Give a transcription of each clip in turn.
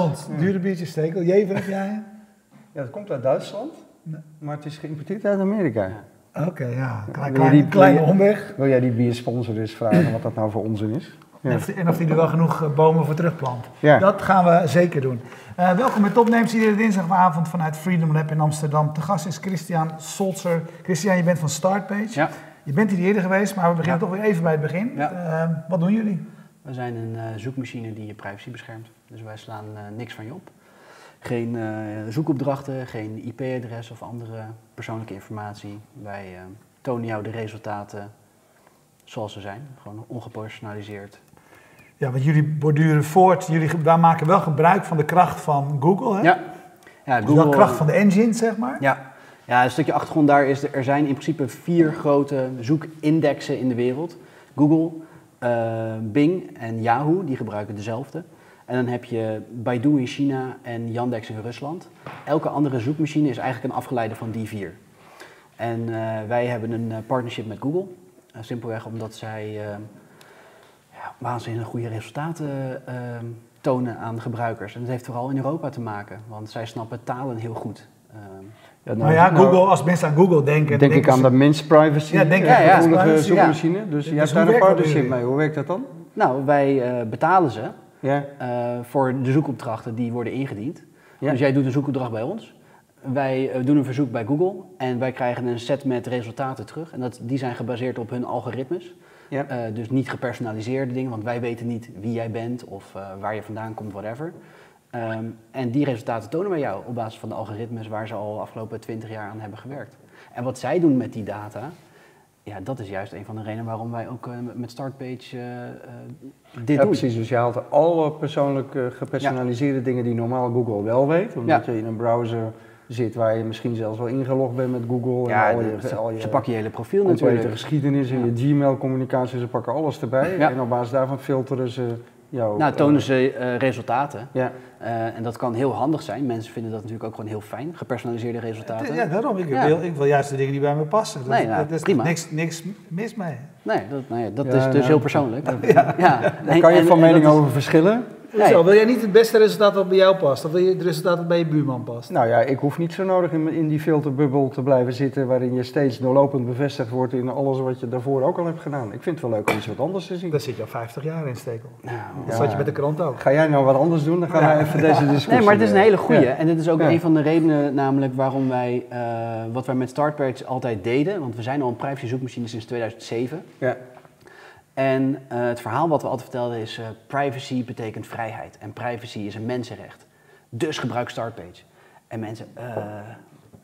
Goedenavond, dure biertjes stekel. Jever heb jij? Ja, dat komt uit Duitsland, Nee. maar het is geïmporteerd uit Amerika. Oké, ja. Klein, die- kleine omweg. Wil jij die biersponsor eens vragen wat dat nou voor onzin is? Ja. En of, die er wel genoeg eh, bomen voor terugplant. Ja. Dat gaan we zeker doen. Eh, welkom bij Topnames, iedere dinsdagavond vanuit Freedom Lab in Amsterdam. Te gast is Christian Solzer. Christian, je bent van Startpage. Ja, Je bent hier eerder geweest, maar we beginnen Ja. toch weer even bij het begin. Ja. Eh, wat doen jullie? We zijn een eh, zoekmachine die je privacy beschermt. Dus wij slaan eh, niks van je op. Geen eh, zoekopdrachten, geen IP-adres of andere persoonlijke informatie. Wij tonen jou de resultaten zoals ze zijn. Gewoon ongepersonaliseerd. Ja, want jullie borduren voort. Jullie wij maken wel gebruik van de kracht van Google. Hè? Ja, ja Dus wel kracht van de engine, zeg maar. Ja. ja, een stukje achtergrond daar is, er zijn in principe vier grote zoekindexen in de wereld. Google, eh, Bing en Yahoo, die gebruiken dezelfde. En dan heb je Baidu in China en Yandex in Rusland. Elke andere zoekmachine is eigenlijk een afgeleide van die vier. En eh, wij hebben een eh, partnership met Google. Simpelweg omdat zij ja, waanzinnig goede resultaten tonen aan gebruikers. En dat heeft vooral in Europa te maken, want zij snappen talen heel goed. Ehm, Ja, Nou ja, Google, als mensen aan Google denken... Denk ik aan de mens privacy, Ja, denk eh, ik aan gevoelige privacy, ja. zoekmachine. Dus je Dus hebt hoe daar een werkt dat partnership mee. Hoe werkt dat dan? nou, wij eh, betalen ze Ja, eh, voor de zoekopdrachten die worden ingediend. Ja. Dus jij doet een zoekopdracht bij ons. Wij eh, doen een verzoek bij Google en wij krijgen een set met resultaten terug. En dat, die zijn gebaseerd op hun algoritmes. ja. Eh, dus niet gepersonaliseerde dingen, want wij weten niet wie jij bent of eh, waar je vandaan komt, whatever. Ehm, en die resultaten tonen wij jou op basis van de algoritmes waar ze al de afgelopen 20 jaar aan hebben gewerkt. En wat zij doen met die data, ja, dat is juist een van de redenen waarom wij ook eh, met Startpage eh, dit Ja, doen. precies. Dus je haalt alle persoonlijk gepersonaliseerde dingen die normaal Google wel weet. Omdat Ja. je in een browser zit waar je misschien zelfs wel ingelogd bent met Google. Ja, en al je, ze, al je ze pakken je hele profiel natuurlijk. geschiedenis en je Gmail-communicatie. Ze pakken alles erbij. En op basis daarvan filteren ze Nou, eh, tonen ze eh, resultaten. ja. Eh, en dat kan heel handig zijn. Mensen vinden dat natuurlijk ook gewoon heel fijn, gepersonaliseerde resultaten. Ja, daarom. Ik, Ja. Wil, ik wil juist de dingen die bij me passen. Dat, Nee, nou, dat is prima. Niks, niks mis mee. Nee, dat, nou ja, dat Ja, is dus nou, heel persoonlijk. Ja. Daar kan je van en mening over verschillen. Nee. Zo, wil jij niet het beste resultaat wat bij jou past? Of wil je het resultaat dat bij je buurman past? Nou ja, ik hoef niet zo nodig in, in die filterbubbel te blijven zitten waarin je steeds doorlopend bevestigd wordt in alles wat je daarvoor ook al hebt gedaan. Ik vind het wel leuk om iets wat anders te zien. Daar zit je al 50 jaar in, Stekel. Nou, Dat Ja. zat je met de krant ook. Ga jij nou wat anders doen? Dan gaan Ja. wij even deze discussie. Nee, maar het is een eh, hele goeie. ja. En dit is ook Ja. een van de redenen namelijk waarom wij, eh, wat wij met Startpage altijd deden. Want we zijn al een privacy zoekmachine sinds 2007. Ja. En eh, het verhaal wat we altijd vertelden is, eh, privacy betekent vrijheid. En privacy is een mensenrecht. Dus gebruik Startpage. En mensen, eh,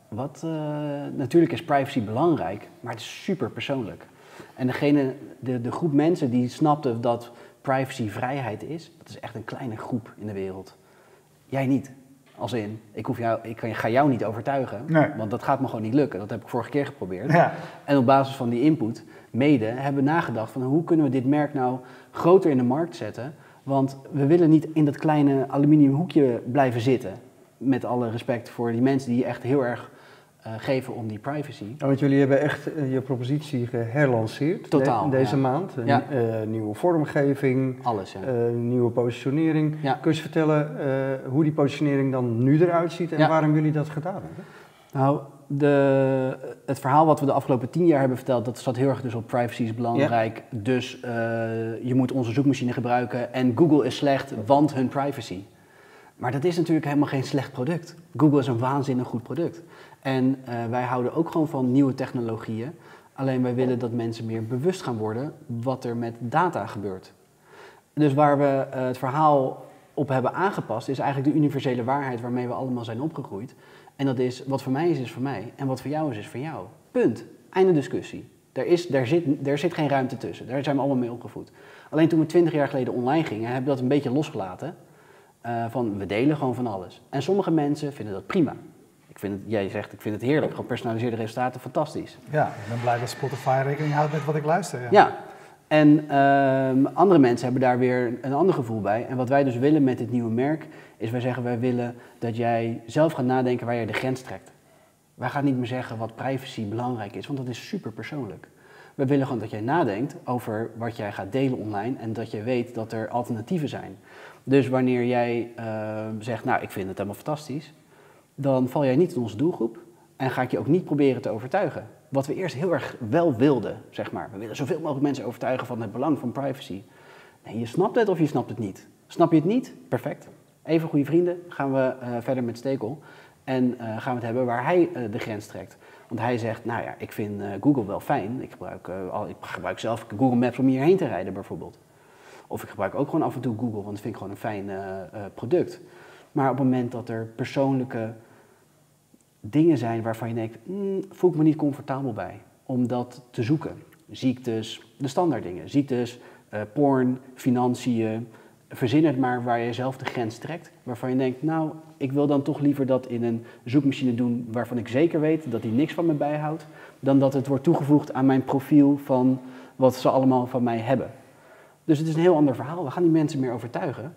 wat? natuurlijk is privacy belangrijk, maar het is super persoonlijk. En degene, de, de groep mensen die snapte dat privacy vrijheid is, dat is echt een kleine groep in de wereld. Jij niet. Als in, ik, hoef jou, ik kan- ga jou niet overtuigen, Nee. want dat gaat me gewoon niet lukken. Dat heb ik vorige keer geprobeerd. Ja. En op basis van die input, mede, hebben we nagedacht van hoe kunnen we dit merk nou groter in de markt zetten. Want we willen niet in dat kleine aluminium hoekje blijven zitten. Met alle respect voor die mensen die echt heel erg eh, geven om die privacy. Ja, want jullie hebben echt eh, je propositie geherlanceerd Totaal, de- deze ja. maand. Een Ja. eh, nieuwe vormgeving, Alles, nieuwe positionering. Kun je vertellen hoe die positionering dan nu eruit ziet en waarom jullie dat gedaan hebben? Nou, de, het verhaal wat we de afgelopen tien jaar hebben verteld, dat zat heel erg dus op privacy is belangrijk. Dus je moet onze zoekmachine gebruiken en Google is slecht, want hun privacy. Maar dat is natuurlijk helemaal geen slecht product. Google is een waanzinnig goed product. En eh, wij houden ook gewoon van nieuwe technologieën. Alleen wij willen dat mensen meer bewust gaan worden wat er met data gebeurt. Dus waar we eh, het verhaal op hebben aangepast, is eigenlijk de universele waarheid waarmee we allemaal zijn opgegroeid. En dat is, wat voor mij is, is voor mij. En wat voor jou is, is voor jou. Punt. Einde discussie. Er, is, daar, zit, er zit geen ruimte tussen. Daar zijn we allemaal mee opgevoed. Alleen toen we twintig jaar geleden online gingen, hebben we dat een beetje losgelaten. Eh, van, we delen gewoon van alles. En sommige mensen vinden dat prima. Ik vind het, jij zegt, ik vind het heerlijk. Gepersonaliseerde resultaten, fantastisch. Ja, ik ben blij dat Spotify rekening houdt met wat ik luister. Ja. Ja. En ehm, andere mensen hebben daar weer een ander gevoel bij. En wat wij dus willen met dit nieuwe merk, is wij zeggen wij willen dat jij zelf gaat nadenken waar je de grens trekt. Wij gaan niet meer zeggen wat privacy belangrijk is, want dat is super persoonlijk. We willen gewoon dat jij nadenkt over wat jij gaat delen online en dat je weet dat er alternatieven zijn. Dus wanneer jij uh, zegt, nou ik vind het helemaal fantastisch, dan val jij niet in onze doelgroep en ga ik je ook niet proberen te overtuigen. Wat we eerst heel erg wel wilden, zeg maar. We willen zoveel mogelijk mensen overtuigen van het belang van privacy. Je snapt het of je snapt het niet. Snap je het niet? Perfect. Even goede vrienden, gaan we uh, verder met Stekel. En uh, gaan we het hebben waar hij uh, de grens trekt. Want hij zegt, nou ja, ik vind Google wel fijn. Ik gebruik, al, ik gebruik zelf Google Maps om hierheen te rijden bijvoorbeeld. Of ik gebruik ook gewoon af en toe Google, want dat vind ik gewoon een fijn product. Maar op het moment dat er persoonlijke dingen zijn waarvan je denkt, mm, voel ik me niet comfortabel bij om dat te zoeken. Ziektes, de standaard dingen. Ziektes, uh, porn, financiën, verzin het maar waar je zelf de grens trekt. Waarvan je denkt, nou, ik wil dan toch liever dat in een zoekmachine doen waarvan ik zeker weet dat die niks van me bijhoudt, dan dat het wordt toegevoegd aan mijn profiel van wat ze allemaal van mij hebben. Dus het is een heel ander verhaal. We gaan die mensen meer overtuigen.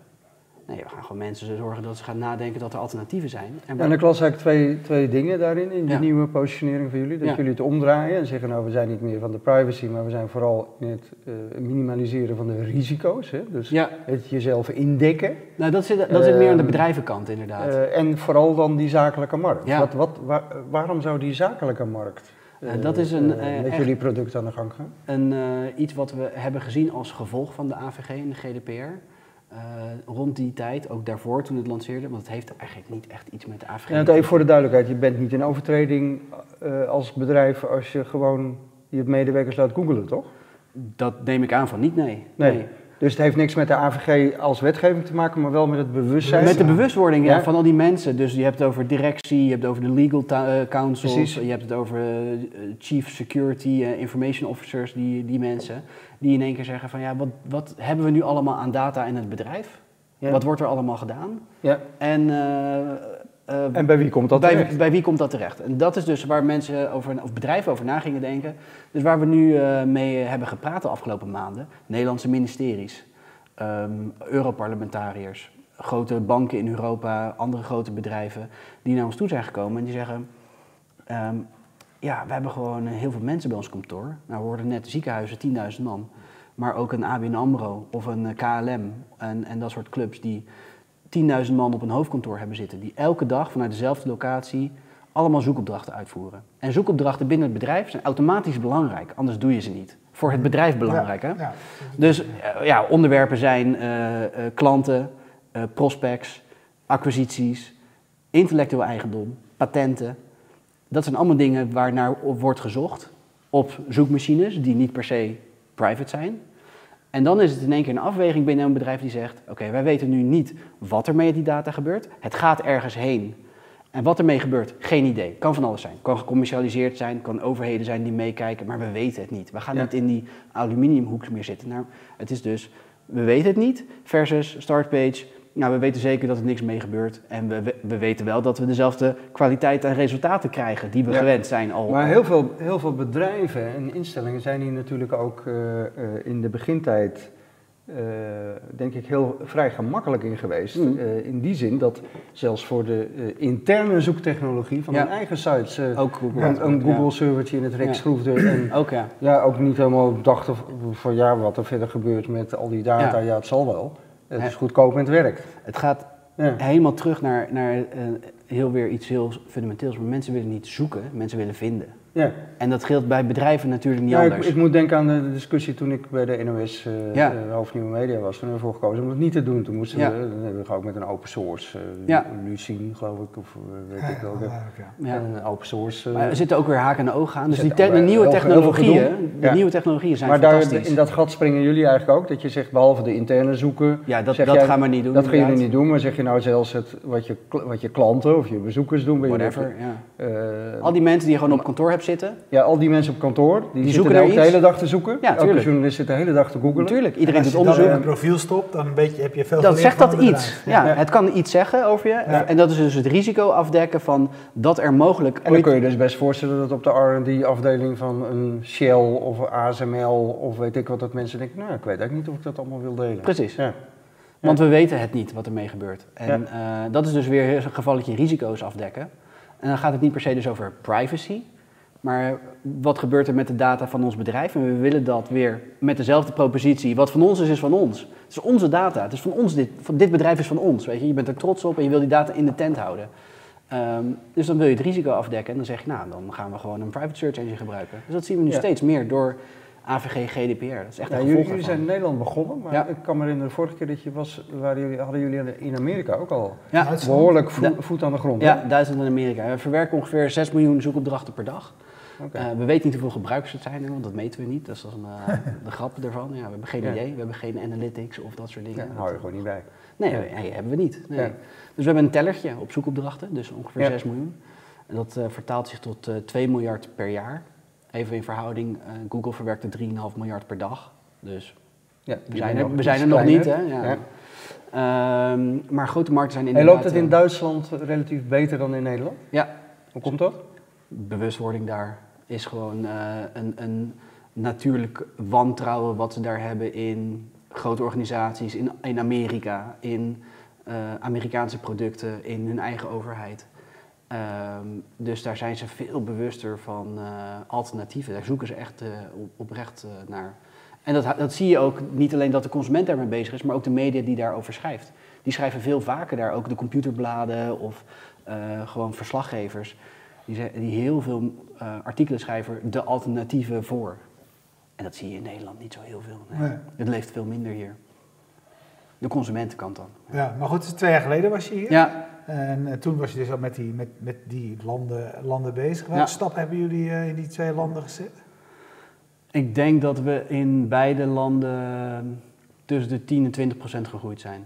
Nee, we gaan gewoon mensen zorgen dat ze gaan nadenken dat er alternatieven zijn. En, en ik las eigenlijk twee, twee dingen daarin, in die nieuwe positionering van jullie. Dat jullie het omdraaien en zeggen, nou we zijn niet meer van de privacy, maar we zijn vooral in het uh, minimaliseren van de risico's. Hè? Dus het jezelf indekken. Nou, dat zit, dat zit meer aan de ehm, bedrijvenkant inderdaad. Uh, en vooral dan die zakelijke markt. Wat, wat, waar, waarom zou die zakelijke markt... Uh, dat is een, met jullie product aan de gang gaan? Een, iets wat we hebben gezien als gevolg van de AVG en de GDPR. Uh, rond die tijd, ook daarvoor toen het lanceerde, want het heeft eigenlijk niet echt iets met de AVG. En even voor de duidelijkheid, je bent niet in overtreding uh, als bedrijf als je gewoon je medewerkers laat googelen, toch? Dat neem ik aan van niet, nee. nee. nee. Dus het heeft niks met de AVG als wetgeving te maken, maar wel met het bewustzijn. Met de bewustwording ja. van al die mensen. Dus je hebt het over directie, je hebt het over de legal uh, councils, Precies. je hebt het over chief security, information officers, die, die mensen die in één keer zeggen van ja, wat, wat hebben we nu allemaal aan data in het bedrijf? Ja. Wat wordt er allemaal gedaan? Ja. En, uh, en bij wie komt dat bij, terecht? Bij wie komt dat terecht? En dat is dus waar mensen over, of bedrijven over na gingen denken. Dus waar we nu uh, mee hebben gepraat de afgelopen maanden. Nederlandse ministeries, um, Europarlementariërs, grote banken in Europa, andere grote bedrijven. Die naar ons toe zijn gekomen en die zeggen... Um, ja, we hebben gewoon heel veel mensen bij ons kantoor. Nou, we worden net ziekenhuizen, 10.000 man. Maar ook een ABN AMRO of een eh, KLM en, en dat soort clubs die 10.000 man op een hoofdkantoor hebben zitten. Die elke dag vanuit dezelfde locatie allemaal zoekopdrachten uitvoeren. En zoekopdrachten binnen het bedrijf zijn automatisch belangrijk, anders doe je ze niet. Voor het bedrijf belangrijk, hè? Ja. Dus eh, ja, onderwerpen zijn uh, uh, klanten, prospects, acquisities, intellectueel eigendom, patenten, dat zijn allemaal dingen waar naar wordt gezocht op zoekmachines die niet per se private zijn. En dan is het in één keer een afweging binnen een bedrijf die zegt: Oké, wij weten nu niet wat er met die data gebeurt. Het gaat ergens heen. En wat ermee gebeurt, geen idee. Kan van alles zijn. Kan gecommercialiseerd zijn, kan overheden zijn die meekijken, maar we weten het niet. We gaan niet in die aluminiumhoek meer zitten. Nou, het is dus, we weten het niet, versus startpage, nou, we weten zeker dat er niks mee gebeurt. En we, we weten wel dat we dezelfde kwaliteit en resultaten krijgen die we gewend zijn al. Maar heel veel, heel veel bedrijven en instellingen zijn hier natuurlijk ook uh, uh, in de begintijd, uh, denk ik, heel vrij gemakkelijk in geweest. Mm. in die zin dat zelfs voor de interne zoektechnologie van ja. hun eigen sites ook Google, een, een Google-servertje in het rek schroefde. En ook, ja. ja, ook niet helemaal dachten van ja, wat er verder gebeurt met al die data, ja, het zal wel. Het is goedkoop en het werkt. Het gaat ja. helemaal terug naar, naar uh, heel weer iets heel fundamenteels. Maar mensen willen niet zoeken, mensen willen vinden. Ja. En dat geldt bij bedrijven natuurlijk niet ja, anders. Ik, ik, moet denken aan de discussie toen ik bij de NOS uh, ja. uh, hoofdnieuwe media was. Toen hebben we ervoor gekozen om het niet te doen. Toen moesten ja. we, dan hebben we ook met een open source, uh, ja. Lucien geloof ik, of weet ik. Ja. Een open source. maar er zitten ook weer haken en ogen aan. Dus die te de nieuwe technologieën, de nieuwe technologieën zijn maar fantastisch. Maar in dat gat springen jullie eigenlijk ook, dat je zegt behalve de interne zoeken. Ja, dat, dat gaan we niet doen. Dat gaan jullie niet doen, maar zeg je nou zelfs het, wat, je, wat je klanten of je bezoekers doen. Whatever, ja. Al die mensen die je gewoon op kantoor hebt zitten. Ja, al die mensen op kantoor, die, die zoeken ook de hele dag te zoeken. Ja, Elke journalist zit de hele dag te googlen. Tuurlijk, iedereen doet onderzoek. Als je een profiel stopt, dan weet je, heb je veel Dan zegt dat iets. Ja, ja, het kan iets zeggen over je. En dat is dus het risico afdekken van dat er mogelijk... En dan kun je dus best voorstellen dat op de R&D-afdeling van een Shell of ASML of weet ik wat, dat mensen denken, nou, ik weet eigenlijk niet of ik dat allemaal wil delen. Precies. Ja. Want we weten het niet wat ermee gebeurt. En uh, dat is dus weer een gevalletje risico's afdekken. En dan gaat het niet per se dus over privacy, Maar wat gebeurt er met de data van ons bedrijf? En we willen dat weer met dezelfde propositie. Wat van ons is, is van ons. Het is onze data. Het is van ons. Dit, van, dit bedrijf is van ons. Weet je? je bent er trots op en je wil die data in de tent houden. Ehm, dus dan wil je het risico afdekken en dan zeg je, nou, dan gaan we gewoon een private search engine gebruiken. Dus dat zien we nu Ja. steeds meer door AVG, GDPR. Dat is echt Ja, een jullie, jullie zijn in Nederland begonnen, maar Ja. ik kan me herinneren, de vorige keer dat je was, waren jullie, hadden jullie in Amerika ook al Ja, behoorlijk vo- Ja. voet aan de grond. hè? ja, Duitsland en Amerika. We verwerken ongeveer 6 miljoen zoekopdrachten per dag. Eh, we weten niet hoeveel gebruikers het zijn, want dat meten we niet. Dat is dan eh, de grap ervan. Ja, we hebben geen Ja. idee, we hebben geen analytics of dat soort dingen. Ja, Dat- hou je gewoon niet bij. Nee, hebben we niet. Nee. Dus we hebben een tellertje op zoekopdrachten, dus ongeveer Ja. 6 miljoen. En dat eh, vertaalt zich tot eh 2 miljard per jaar. Even in verhouding, Google verwerkt er 3,5 miljard per dag. Dus Ja, we zijn er, we zijn er nog niet, hè? Ja. Ehm, maar grote markten zijn En inderdaad... loopt het in Duitsland relatief beter dan in Nederland? Ja, Hoe komt dat? bewustwording daar is gewoon eh, een, een natuurlijk wantrouwen wat ze daar hebben in grote organisaties, in, in Amerika, in eh, Amerikaanse producten, in hun eigen overheid. Ehm, dus daar zijn ze veel bewuster van eh, alternatieven. Daar zoeken ze echt op, oprecht naar. En dat, dat zie je ook niet alleen dat de consument daarmee bezig is, maar ook de media die daarover schrijft. Die schrijven veel vaker daar, ook de computerbladen of gewoon verslaggevers. Die, die heel veel eh, artikelen schrijven, de alternatieven voor. En dat zie je in Nederland niet zo heel veel. Nee. Nee. Het leeft veel minder hier. De consumentenkant dan. Ja, maar goed, twee jaar geleden was je hier. Ja, En eh, toen was je dus al met die, met, met die landen, landen bezig. Welke Ja. stap hebben jullie eh, in die twee landen gezet? ik denk dat we in beide landen tussen de 10 en 20 procent gegroeid zijn.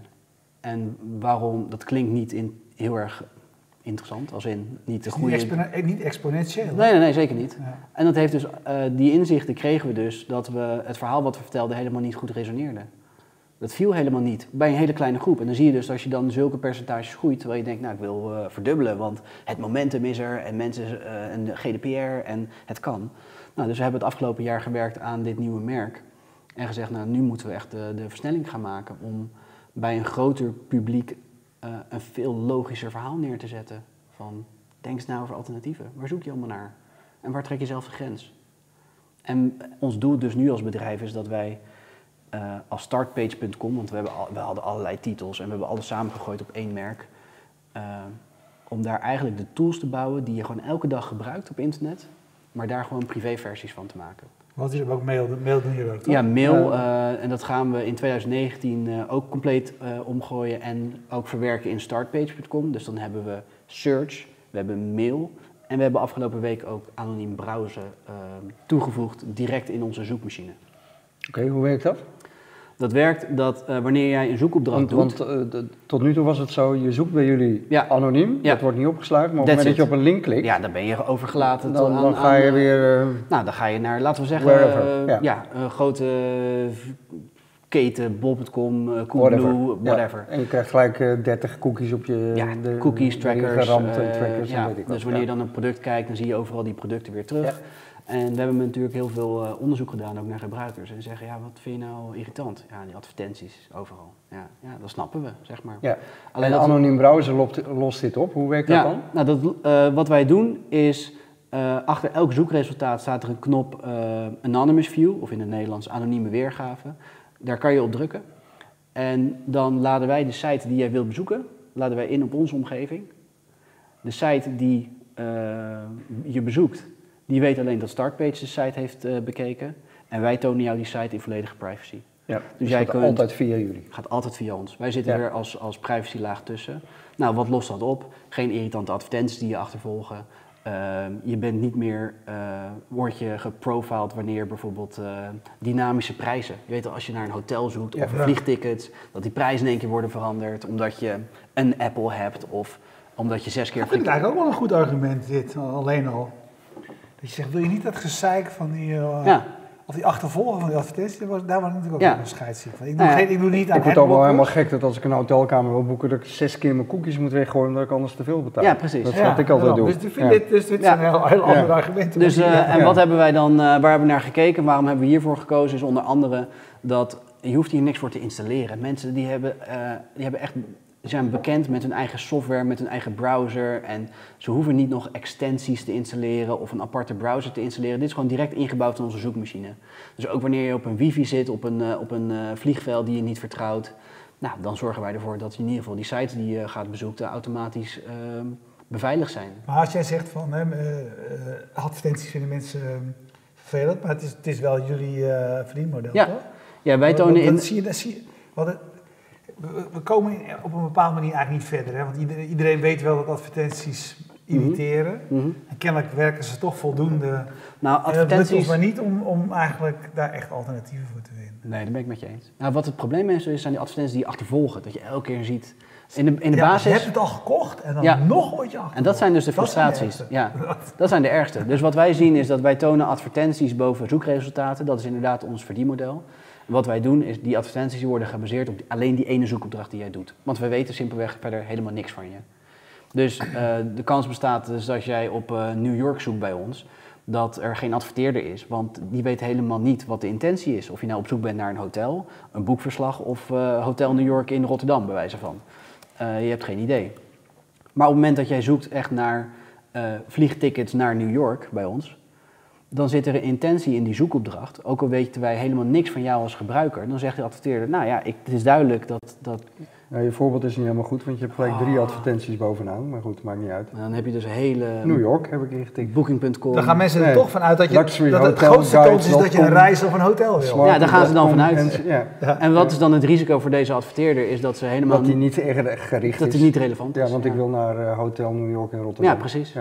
En waarom, dat klinkt niet in, heel erg interessant, als in niet de niet, goede... eh, niet exponentieel. Nee, nee, nee, zeker niet. Ja. En dat heeft dus, eh, die inzichten kregen we dus dat we het verhaal wat we vertelden helemaal niet goed resoneerde. Dat viel helemaal niet bij een hele kleine groep. En dan zie je dus als je dan zulke percentages groeit, terwijl je denkt, nou ik wil eh, verdubbelen, want het momentum is er en mensen en de GDPR en het kan. Nou, dus we hebben het afgelopen jaar gewerkt aan dit nieuwe merk en gezegd, nou nu moeten we echt de, de versnelling gaan maken om bij een groter publiek eh, een veel logischer verhaal neer te zetten. Van denk eens nou over alternatieven. Waar zoek je allemaal naar? En waar trek je zelf de grens? En ons doel dus nu als bedrijf is dat wij eh, als startpage.com, want we, hebben we hadden allerlei titels en we hebben alles samengegooid op één merk. eh, om daar eigenlijk de tools te bouwen die je gewoon elke dag gebruikt op internet, maar daar gewoon privéversies van te maken. Want jullie hebben ook mail, mail doen jullie ook, toch? Ja, mail. eh, en dat gaan we in 2019 eh, ook compleet eh, omgooien en ook verwerken in startpage.com. Dus dan hebben we search, we hebben mail en we hebben afgelopen week ook anoniem browsen toegevoegd direct in onze zoekmachine. Oké, hoe werkt dat? Dat werkt dat eh, wanneer jij een zoekopdracht Want, doet... want eh, tot nu toe was het zo, je zoekt bij jullie Ja. anoniem, Ja. dat wordt niet opgeslagen, maar op het moment dat je op een link klikt, ja, dan ben je overgelaten dan, aan- dan ga je aan, weer... eh, Nou, dan ga je naar, laten we zeggen, eh, ja. ja. een grote eh, keten, bol.com, eh, whatever. Coolblue, whatever. En je krijgt gelijk eh, 30 cookies op je... Ja, de- cookies, trackers. eh, trackers en weet ik dus wanneer je dan een product kijkt, dan zie je overal die producten weer terug. En we hebben natuurlijk heel veel eh, onderzoek gedaan, ook naar gebruikers. En zeggen, ja, wat vind je nou irritant? Ja, die advertenties overal. Ja, ja dat snappen we, zeg maar. Ja. Alleen en dat- anoniem browser lost, lost dit op, hoe werkt dat Ja, dan? nou dat, eh, wat wij doen is, eh, achter elk zoekresultaat staat er een knop eh, Anonymous View, of in het Nederlands anonieme weergave. Daar kan je op drukken. En dan laden wij de site die jij wilt bezoeken, laden wij in op onze omgeving. De site die je bezoekt, die weet alleen dat Startpage de site heeft eh, bekeken. En wij tonen jou die site in volledige privacy. Ja, dus jij dat kunt- altijd via jullie. Gaat altijd via ons. Wij zitten Ja. er als, als privacylaag tussen. Nou, wat lost dat op? Geen irritante advertenties die je achtervolgen. Ehm, je bent niet meer, eh word je geprofiled wanneer bijvoorbeeld eh, dynamische prijzen. Je weet al, als je naar een hotel zoekt Ja. of Ja. vliegtickets, dat die prijzen in één keer worden veranderd omdat je een Apple hebt of omdat je zes keer Ik vind het eigenlijk ook wel een goed argument, dit, alleen al. Dat je zegt, wil je niet dat gezeik van die, eh, Ja, of die achtervolgen van die advertenties, daar was, natuurlijk ook Ja. een scheidsziek van. Ik doe, Nou ja. geen, ik doe niet aan Ik word ook wel helemaal gek dat als ik een hotelkamer wil boeken, dat ik zes keer mijn cookies moet weggooien omdat ik anders te veel betaal. Ja, precies. Dat is wat ik altijd daarom. doe. Dus, dit, dus dit zijn heel, heel andere argumenten. Dus, eh, en wat hebben wij dan, eh, waar hebben we naar gekeken? Waarom hebben we hiervoor gekozen? Is onder andere dat je hoeft hier niks voor te installeren. Mensen die hebben, die hebben echt zijn bekend met hun eigen software, met hun eigen browser. En ze hoeven niet nog extensies te installeren of een aparte browser te installeren. Dit is gewoon direct ingebouwd in onze zoekmachine. Dus ook wanneer je op een wifi zit, op een, uh, op een uh, vliegveld die je niet vertrouwt, nou, dan zorgen wij ervoor dat in ieder geval die sites die je gaat bezoeken automatisch uh, beveiligd zijn. Maar als jij zegt van uh, advertenties vinden mensen vervelend, maar het is, het is wel jullie verdienmodel, ja. toch? Ja, wij tonen in... Dat zie je, dat zie je, wat we komen op een bepaalde manier eigenlijk niet verder. Hè? Want iedereen weet wel dat advertenties imiteren. Mm -hmm. En kennelijk werken ze toch voldoende. Nou, advertenties... Het ons maar niet om, om eigenlijk daar echt alternatieven voor te vinden. Nee, dat ben ik met je eens. Nou, wat het probleem is, zijn die advertenties die je achtervolgen. Dat je elke keer ziet... In de, in de ja, basis... Je hebt het al gekocht en dan ja. nog word je En dat zijn dus de frustraties. Dat ja, dat zijn de ergste. Dus wat wij zien is dat wij tonen advertenties boven zoekresultaten. Dat is inderdaad ons verdienmodel. Wat wij doen is, die advertenties worden gebaseerd op alleen die ene zoekopdracht die jij doet. Want we weten simpelweg verder helemaal niks van je. Dus uh, de kans bestaat dus dat jij op uh, New York zoekt bij ons, dat er geen adverteerder is. Want die weet helemaal niet wat de intentie is. Of je nou op zoek bent naar een hotel, een boekverslag of uh, Hotel New York in Rotterdam, bij wijze van. je hebt geen idee. Maar op het moment dat jij zoekt echt naar vliegtickets naar New York bij ons, dan zit er een intentie in die zoekopdracht. Ook al weten wij helemaal niks van jou als gebruiker. Dan zegt de adverteerder, nou ja, ik, het is duidelijk dat... dat ja, je voorbeeld is niet helemaal goed, want je hebt gelijk drie advertenties bovenaan. Maar goed, maakt niet uit. En dan heb je dus hele... New York heb ik ingetikt. Booking.com. Dan gaan mensen er nee. toch vanuit dat, je, Luxury dat het hotel, grootste kans is dat je een reis of een hotel wil. Smart ja, daar gaan ze dan vanuit. En, ja. Ja. en wat is dan het risico voor deze adverteerder? Is dat ze helemaal... Dat die niet gericht dat is. Dat die niet relevant is. Ja, want ik wil naar uh, Hotel New York in Rotterdam. Ja, precies.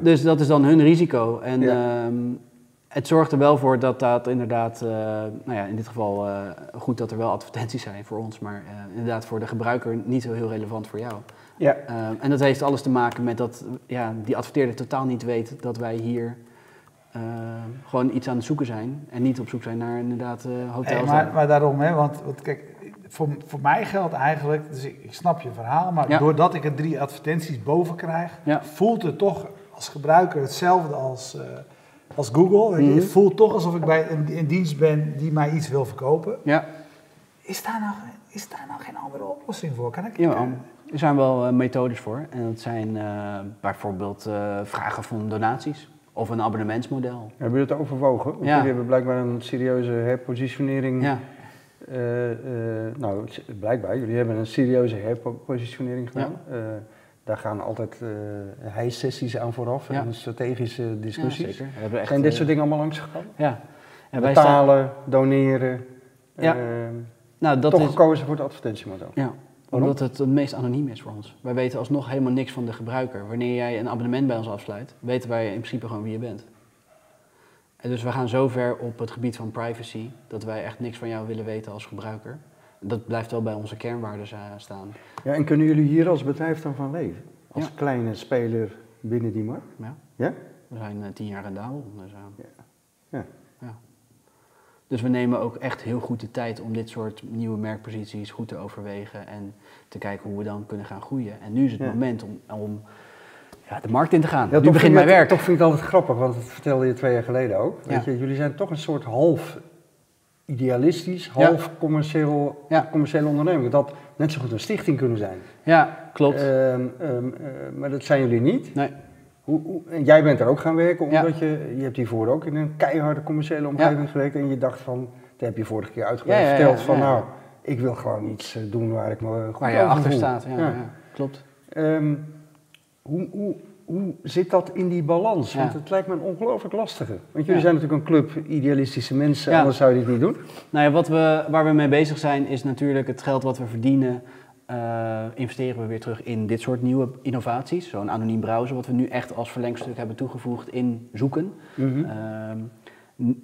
Dus dat is dan hun risico. En... Um, het zorgt er wel voor dat dat inderdaad, uh, nou ja, in dit geval uh, goed dat er wel advertenties zijn voor ons, maar uh, inderdaad voor de gebruiker niet zo heel relevant voor jou. Ja. en dat heeft alles te maken met dat ja, die adverteerder totaal niet weet dat wij hier gewoon iets aan het zoeken zijn en niet op zoek zijn naar inderdaad hotels. Hey, maar, maar, daarom, hè, want, want kijk, voor, voor mij geldt eigenlijk, dus ik, ik snap je verhaal, maar Ja. doordat ik er drie advertenties boven krijg, Ja. voelt het toch als gebruiker hetzelfde als, eh, als Google. Je. Mhm. Het voelt toch alsof ik bij een, een dienst ben die mij iets wil verkopen. Ja, Is daar nou, is daar nou geen andere oplossing voor? Kan ik, jawel. Er zijn wel eh, methodes voor. En dat zijn eh, bijvoorbeeld eh, vragen van donaties of een abonnementsmodel. Hebben jullie het overwogen? Want Ja. jullie hebben blijkbaar een serieuze herpositionering. Ja, eh, eh, nou, blijkbaar, jullie hebben een serieuze herpositionering gedaan. Eh, daar gaan altijd eh hijsessies aan vooraf Ja. en strategische ja discussies. zeker. We hebben echt, Zijn dit eh, soort dingen allemaal langs gegaan? Ja. En wij staan, Betalen, doneren. Ja. eh, nou, dat toch is, gekozen voor het advertentiemodel. Ja, Waarom? omdat het het meest anoniem is voor ons. Wij weten alsnog helemaal niks van de gebruiker. Wanneer jij een abonnement bij ons afsluit, weten wij in principe gewoon wie je bent. En dus we gaan zo ver op het gebied van privacy dat wij echt niks van jou willen weten als gebruiker. Dat blijft wel bij onze kernwaarden eh, staan. Ja, en kunnen jullie hier als bedrijf dan van leven? Als Ja. kleine speler binnen die markt? Ja. Ja? We zijn eh, tien jaar in Dabel. Dus, eh, Ja. Ja. ja. dus we nemen ook echt heel goed de tijd om dit soort nieuwe merkposities goed te overwegen en te kijken hoe we dan kunnen gaan groeien. En nu is het moment om, om ja, de markt in te gaan. Ja, nu begint mijn werk. Toch vind ik het altijd grappig, want dat vertelde je twee jaar geleden ook. Weet je, jullie zijn toch een soort half idealistisch, Ja. half commercieel, Ja. commerciële onderneming. Dat net zo goed een stichting kunnen zijn. Ja, klopt. Ehm, ehm, eh, maar dat zijn jullie niet. nee. Hoe, hoe- en jij bent er ook gaan werken, Ja. omdat je, je hebt hiervoor ook in een keiharde commerciële omgeving gewerkt. En je dacht van, dat heb je vorige keer uitgebreid verteld, van nou, ik wil gewoon iets eh, doen waar ik me goed Waar je achter staat. Ja, klopt. Ehm, hoe, hoe, hoe zit dat in die balans? Want het lijkt me een ongelooflijk lastige. Want jullie zijn natuurlijk een club idealistische mensen, anders zou je dit niet doen. Nou ja, wat we, waar we mee bezig zijn is natuurlijk het geld wat we verdienen. eh, investeren we weer terug in dit soort nieuwe innovaties. Zo'n anoniem browser, wat we nu echt als verlengstuk hebben toegevoegd in zoeken. Mhm. Ehm,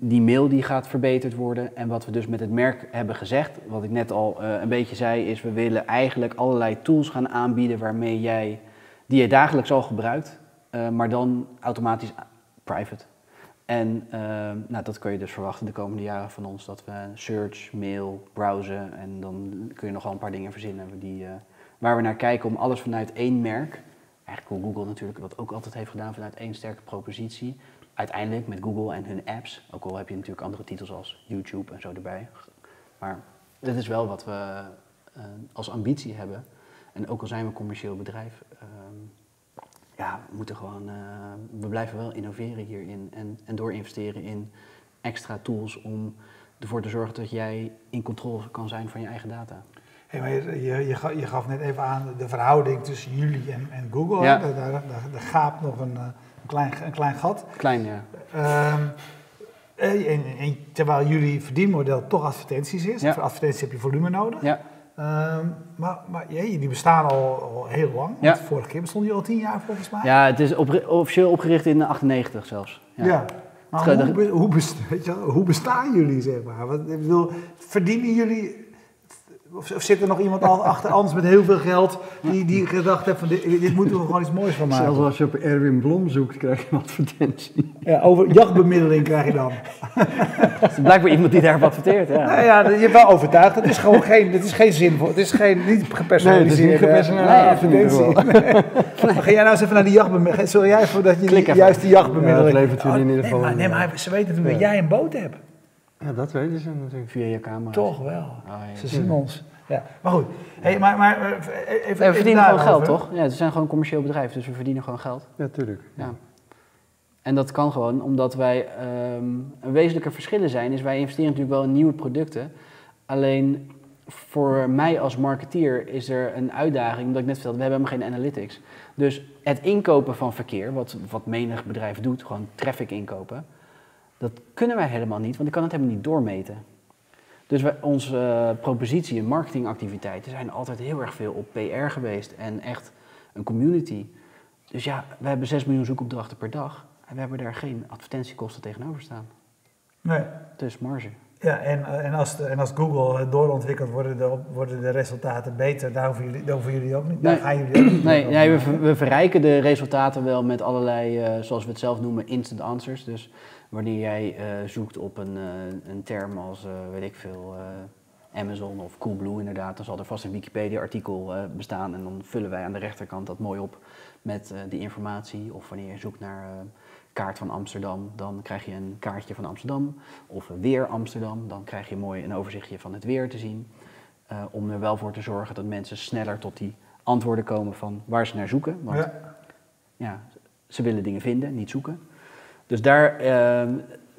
die mail die gaat verbeterd worden. En wat we dus met het merk hebben gezegd, wat ik net al eh, een beetje zei, is we willen eigenlijk allerlei tools gaan aanbieden waarmee jij, die je dagelijks al gebruikt, eh, maar dan automatisch private. En ehm, nou, dat kun je dus verwachten de komende jaren van ons, dat we search, mail, browsen en dan kun je nog wel een paar dingen verzinnen die, eh, waar we naar kijken om alles vanuit één merk, eigenlijk hoe Google natuurlijk dat ook altijd heeft gedaan vanuit één sterke propositie, uiteindelijk met Google en hun apps, ook al heb je natuurlijk andere titels als YouTube en zo erbij. Maar dit is wel wat we eh, als ambitie hebben. En ook al zijn we een commercieel bedrijf, ehm, ja, we moeten gewoon, eh, we blijven wel innoveren hierin en, en door investeren in extra tools om ervoor te zorgen dat jij in controle kan zijn van je eigen data. Hey, maar je, je, je, ga- je gaf net even aan de verhouding tussen jullie en, en Google. Ja. Daar, daar, daar, daar gaapt nog een, eh, een, klein, een klein gat. Klein, ja. Ehm, eh, en, en terwijl jullie verdienmodel toch advertenties is. Ja. Voor advertenties heb je volume nodig. Ja, Ehm, maar maar jee, jullie bestaan al, al heel lang. Ja. Vorige keer bestond je al tien jaar volgens mij. ja het is officieel opgericht in 98 zelfs. Ja. Ja. Maar hoe, hoe, best- hoe bestaan jullie, zeg maar? Wat, ik bedoel, verdienen jullie... Of, of zit er nog iemand al achter anders met heel veel geld... die, die gedacht heeft van dit, dit moeten we gewoon iets moois van maken? Zelfs als je op Erwin Blom zoekt, krijg je een advertentie. Ja, over jachtbemiddeling krijg je dan. Het is blijkbaar iemand die daarop adverteert. Ja. Nou ja, je hebt wel overtuigd. Het is gewoon geen, het is geen zinvol. Het is geen, niet gepersonaliseerde Nee, het is niet gepersonaliseerd, nee, advertentie. Nee. Maar Ga jij nou eens even naar die jachtbemiddeling? Sorry jij voor dat je die, juist die jachtbemiddeling... Ja, dat levert jullie in ieder geval Nee, maar, een, nee, maar ze weten dat jij een boot hebt. Ja, dat weten ze natuurlijk. Via je camera. Toch wel. Oh, ja. Ze zien ons. Ja. Maar goed, hey, maar, maar eh, even, Nee, we even verdienen gewoon geld, toch? Ja, we zijn gewoon een commercieel bedrijf, dus we verdienen gewoon geld. Ja, tuurlijk. Ja. En dat kan gewoon omdat wij ehm, een wezenlijke verschillen zijn. Is wij investeren natuurlijk wel in nieuwe producten. Alleen voor mij als marketeer is er een uitdaging, omdat ik net vertelde, we hebben helemaal geen analytics. Dus het inkopen van verkeer, wat, wat menig bedrijf doet, gewoon traffic inkopen, dat kunnen wij helemaal niet, want ik kan het helemaal niet doormeten. Dus wij, onze eh, propositie en marketingactiviteiten zijn altijd heel erg veel op PR geweest en echt een community. Dus ja, we hebben 6 miljoen zoekopdrachten per dag en we hebben daar geen advertentiekosten tegenover staan. Nee. Dus marge. Ja, en, eh, en, als, en als Google het doorontwikkelt, worden de, worden de resultaten beter. Daar hoeven jullie, daar hoeven jullie ook niet. Daar Nee. gaan jullie ook niet Nee, we, verrijken de resultaten wel met allerlei, eh, zoals we het zelf noemen, instant answers. Dus wanneer jij eh, zoekt op een, eh, een term als, eh, weet ik veel, Amazon of Coolblue inderdaad, dan zal er vast een Wikipedia-artikel bestaan en dan vullen wij aan de rechterkant dat mooi op met die informatie. Of wanneer je zoekt naar kaart van Amsterdam, dan krijg je een kaartje van Amsterdam. Of weer Amsterdam, dan krijg je mooi een overzichtje van het weer te zien. Om er wel voor te zorgen dat mensen sneller tot die antwoorden komen van waar ze naar zoeken. Want Ja. ja, ze willen dingen vinden, niet zoeken. Dus daar ehm,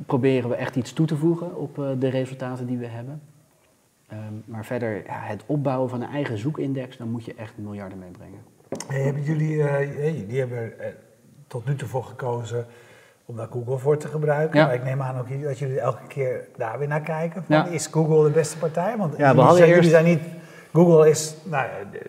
proberen we echt iets toe te voegen op eh, de resultaten die we hebben. Ehm, maar verder, ja, het opbouwen van een eigen zoekindex, dan moet je echt miljarden meebrengen. Hey, hebben jullie, hey, jullie hebben er eh, tot nu toe voor gekozen om daar Google voor te gebruiken. Ja. Maar ik neem aan ook jullie- dat jullie elke keer daar weer naar kijken. Van, Ja. Is Google de beste partij? Want we jullie, hadden zijn, eerst- jullie zijn niet... Google is... Nou, ja,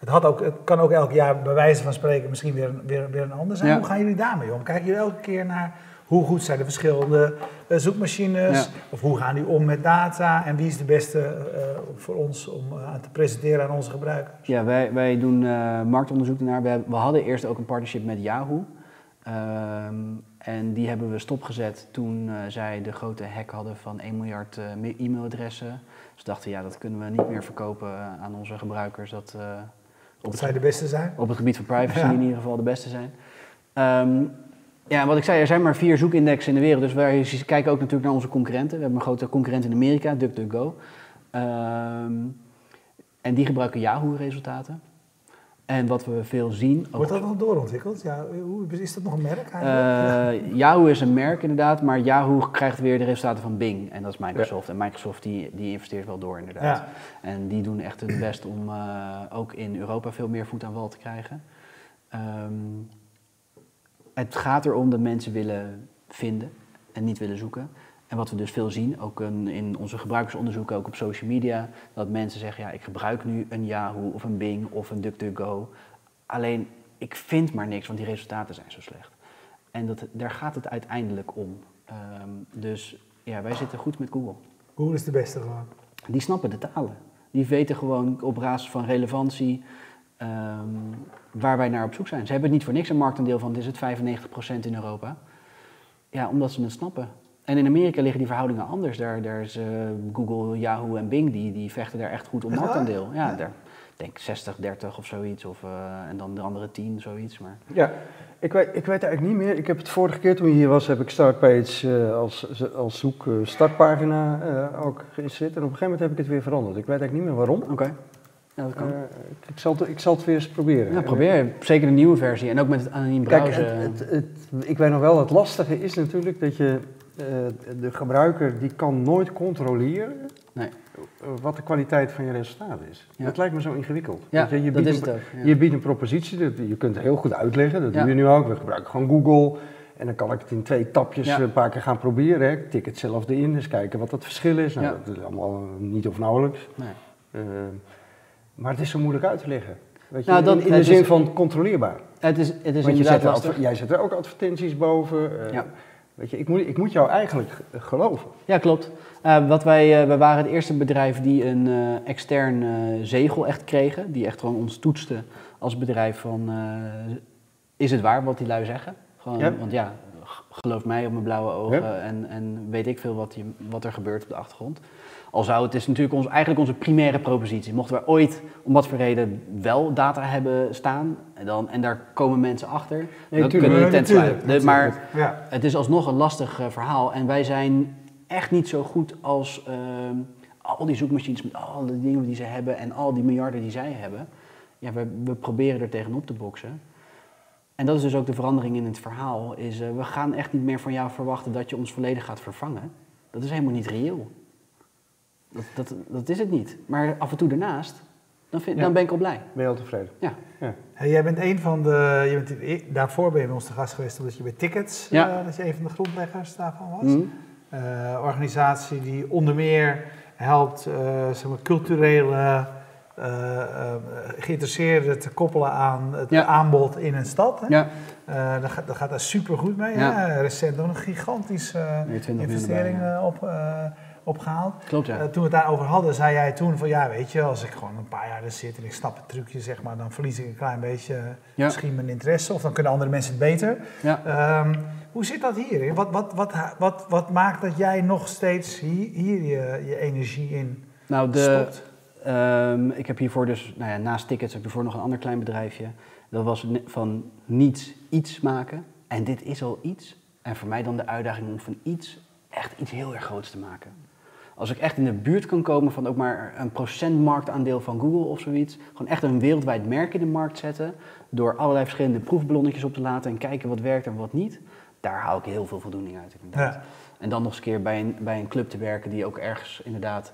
het, had ook, het kan ook elk jaar bij wijze van spreken misschien weer, een- weer, weer een ander zijn. Ja. Hoe gaan jullie daarmee om? Kijken jullie elke keer naar hoe goed zijn de verschillende eh, zoekmachines? Ja. Of hoe gaan die om met data? En wie is de beste eh, voor ons om eh, aan te presenteren aan onze gebruikers? Ja, wij, wij doen marktonderzoek daarnaar. We, hadden eerst ook een partnership met Yahoo. Ehm, en die hebben we stopgezet toen zij de grote hack hadden van 1 miljard e-mailadressen. Dus we dachten, ja, dat kunnen we niet meer verkopen aan onze gebruikers. Dat, op, Wat het, zij de beste zijn? op het gebied van privacy Ja. in ieder geval de beste zijn. Ehm, ja, wat ik zei, er zijn maar vier zoekindexen in de wereld. Dus wij kijken ook natuurlijk naar onze concurrenten. We hebben een grote concurrent in Amerika, DuckDuckGo. Ehm, en die gebruiken Yahoo-resultaten. En wat we veel zien... ook- Wordt dat nog doorontwikkeld? Ja, hoe, is dat nog een merk eigenlijk? Eh, Yahoo is een merk inderdaad, maar Yahoo krijgt weer de resultaten van Bing. En dat is Microsoft. En Microsoft die, die investeert wel door inderdaad. Ja. En die doen echt hun best om eh, ook in Europa veel meer voet aan wal te krijgen. Ehm, het gaat erom dat mensen willen vinden en niet willen zoeken. En wat we dus veel zien, ook een- in onze gebruikersonderzoeken, ook op social media, dat mensen zeggen, ja, ik gebruik nu een Yahoo of een Bing of een DuckDuckGo. Alleen, ik vind maar niks, want die resultaten zijn zo slecht. En dat, daar gaat het uiteindelijk om. Ehm, dus ja, wij zitten goed met Google. Google is de beste gewoon. Die snappen de talen. Die weten gewoon op basis van relevantie ehm, waar wij naar op zoek zijn. Ze hebben niet voor niks een marktaandeel van, is het 95% in Europa. Ja, omdat ze het snappen. En in Amerika liggen die verhoudingen anders. Daar, daar is eh, Google, Yahoo en Bing, die, die vechten daar echt goed om waar? marktaandeel. Ja, daar ik denk 60, 30 of zoiets. Of, eh, en dan de andere 10, zoiets. Maar Ja, ik weet, ik weet eigenlijk niet meer. Ik heb het vorige keer toen je hier was, heb ik Startpage eh, als, als zoek eh, startpagina ook geïnstalleerd. En op een gegeven moment heb ik het weer veranderd. Ik weet eigenlijk niet meer waarom. oké. Ja, dat kan. Ik, zal het, ik zal het weer eens proberen. ja, probeer. Zeker de nieuwe versie. En ook met het anoniem Kijk, browsen. het, het, het- ik weet nog wel, het lastige is natuurlijk dat je de gebruiker die kan nooit controleren Nee. eh, wat de kwaliteit van je resultaat is. Ja. Dat lijkt me zo ingewikkeld. ja, je, je dat biedt is een, het ook. ja. Je biedt een propositie, dat, je kunt het heel goed uitleggen, dat Ja. doe je nu ook. We gebruiken gewoon Google en dan kan ik het in twee tapjes eh, een paar keer gaan proberen. Hè. Ik tik hetzelfde in, eens kijken wat het verschil is. Nou. Dat is allemaal eh, niet of nauwelijks. Nee. Eh, maar het is zo moeilijk uit te leggen. Weet je, Nou, dat- in, in de zin is- van controleerbaar. Het is, het is Want je zet, er lastig. jij zet er ook advertenties boven. eh, Ja. Weet je, ik moet, ik moet jou eigenlijk geloven. Ja, klopt. Eh, wat wij, eh, we waren het eerste bedrijf die een eh, extern zegel echt kregen. Die echt gewoon ons toetste als bedrijf van, is het waar wat die lui zeggen? Gewoon, Ja. Want ja, geloof mij op mijn blauwe ogen Ja. en, en weet ik veel wat, je, wat er gebeurt op de achtergrond. Al zou het is natuurlijk ons, eigenlijk onze primaire propositie. Mochten we ooit, om wat voor reden, wel data hebben staan en, dan, en daar komen mensen achter, dan tuurlijk. kunnen we Nee, tent natuurlijk, sluiten. De- maar Ja. het is alsnog een lastig eh, verhaal en wij zijn echt niet zo goed als ehm, al die zoekmachines met al die dingen die ze hebben en al die miljarden die zij hebben. Ja, we, we proberen er tegenop te boksen. En dat is dus ook de verandering in het verhaal. Is, eh, we gaan echt niet meer van jou verwachten dat je ons volledig gaat vervangen. Dat is helemaal niet reëel. Dat, dat, dat is het niet. Maar af en toe daarnaast, dan, vind, Ja. dan ben ik al blij. Ben je al tevreden? Ja. Hey, jij bent een van de, je bent, daarvoor ben je bij ons te gast geweest omdat je bij Tickets, Ja. eh, dat je een van de grondleggers daarvan was. Eh, organisatie die onder meer helpt eh, zeg maar, culturele eh, eh, geïnteresseerden te koppelen aan het Ja. aanbod in een stad. Hè? Ja, Eh, dat, gaat, dat gaat daar super goed mee. Ja. Hè? Recent nog een gigantische Nee, 20 miljoen investering erbij, ja. op, eh, opgehaald. klopt ja. Eh, toen we het daarover hadden, zei jij toen van ja, weet je, als ik gewoon een paar jaar er zit en ik snap het trucje, zeg maar, dan verlies ik een klein beetje eh, Ja. misschien mijn interesse of dan kunnen andere mensen het beter. ja. Ehm, hoe zit dat hier? Wat, wat, wat, wat, wat maakt dat jij nog steeds hier, hier je, je energie in Nou, de, stopt? Ehm, ik heb hiervoor dus, nou ja, naast tickets heb ik ervoor nog een ander klein bedrijfje. Dat was van niets iets maken. En dit is al iets. En voor mij dan de uitdaging om van iets echt iets heel erg groots te maken. Als ik echt in de buurt kan komen van ook maar een procent marktaandeel van Google of zoiets. Gewoon echt een wereldwijd merk in de markt zetten. Door allerlei verschillende proefballonnetjes op te laten en kijken wat werkt en wat niet. Daar haal ik heel veel voldoening uit inderdaad. Ja. En dan nog eens een keer bij een, bij een club te werken die ook ergens inderdaad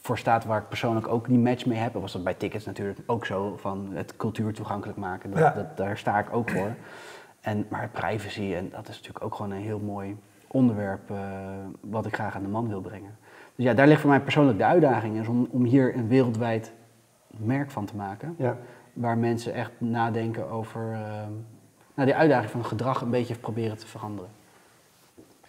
voor staat waar ik persoonlijk ook die match mee heb. Was dat bij tickets natuurlijk ook zo, van het cultuur toegankelijk maken. Dat, Ja. dat, daar sta ik ook voor. En, maar privacy, en dat is natuurlijk ook gewoon een heel mooi onderwerp eh, wat ik graag aan de man wil brengen. Dus ja, daar ligt voor mij persoonlijk de uitdaging, is om, om hier een wereldwijd merk van te maken. Ja. Waar mensen echt nadenken over eh, nou, die uitdaging van gedrag een beetje proberen te veranderen.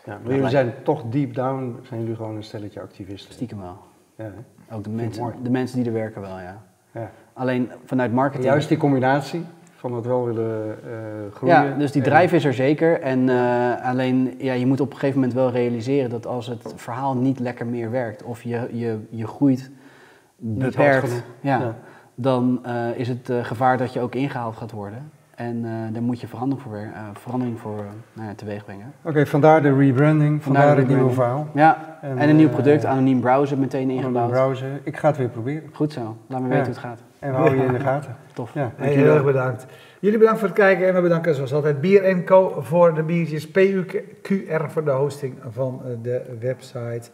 Ja, maar jullie zijn toch deep down, zijn jullie gewoon een stelletje activisten. Stiekem wel. Ja? Ook de mensen, de mensen die er werken wel, ja. ja. Alleen vanuit marketing. juist die combinatie van het wel willen eh, groeien. ja, dus die drijf is er zeker. En eh, alleen, ja, je moet op een gegeven moment wel realiseren dat als het verhaal niet lekker meer werkt of je, je, je groeit beperkt, ja, Ja. dan eh, is het gevaar dat je ook ingehaald gaat worden. En eh, daar moet je verandering voor, eh, verandering voor ja, teweeg brengen. Oké, vandaar de rebranding, vandaar, de het nieuwe verhaal. Ja, En, en, een nieuw product, anoniem browser meteen Anoniem ingebouwd. browsen. Ik ga het weer proberen. Goed zo, laat me Ja. weten hoe het gaat. En we houden je in de gaten. Tof. Ja, Hey, dankjewel. heel erg bedankt. Jullie bedankt voor het kijken en we bedanken zoals altijd Bier Co voor de biertjes, PUQR voor de hosting van de website,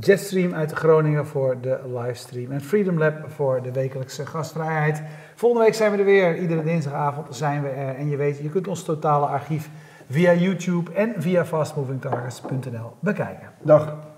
Jetstream uit Groningen voor de livestream en Freedom Lab voor de wekelijkse gastvrijheid. Volgende week zijn we er weer, iedere dinsdagavond zijn we er en je weet, je kunt ons totale archief via YouTube en via fastmovingtargets.nl bekijken. Dag.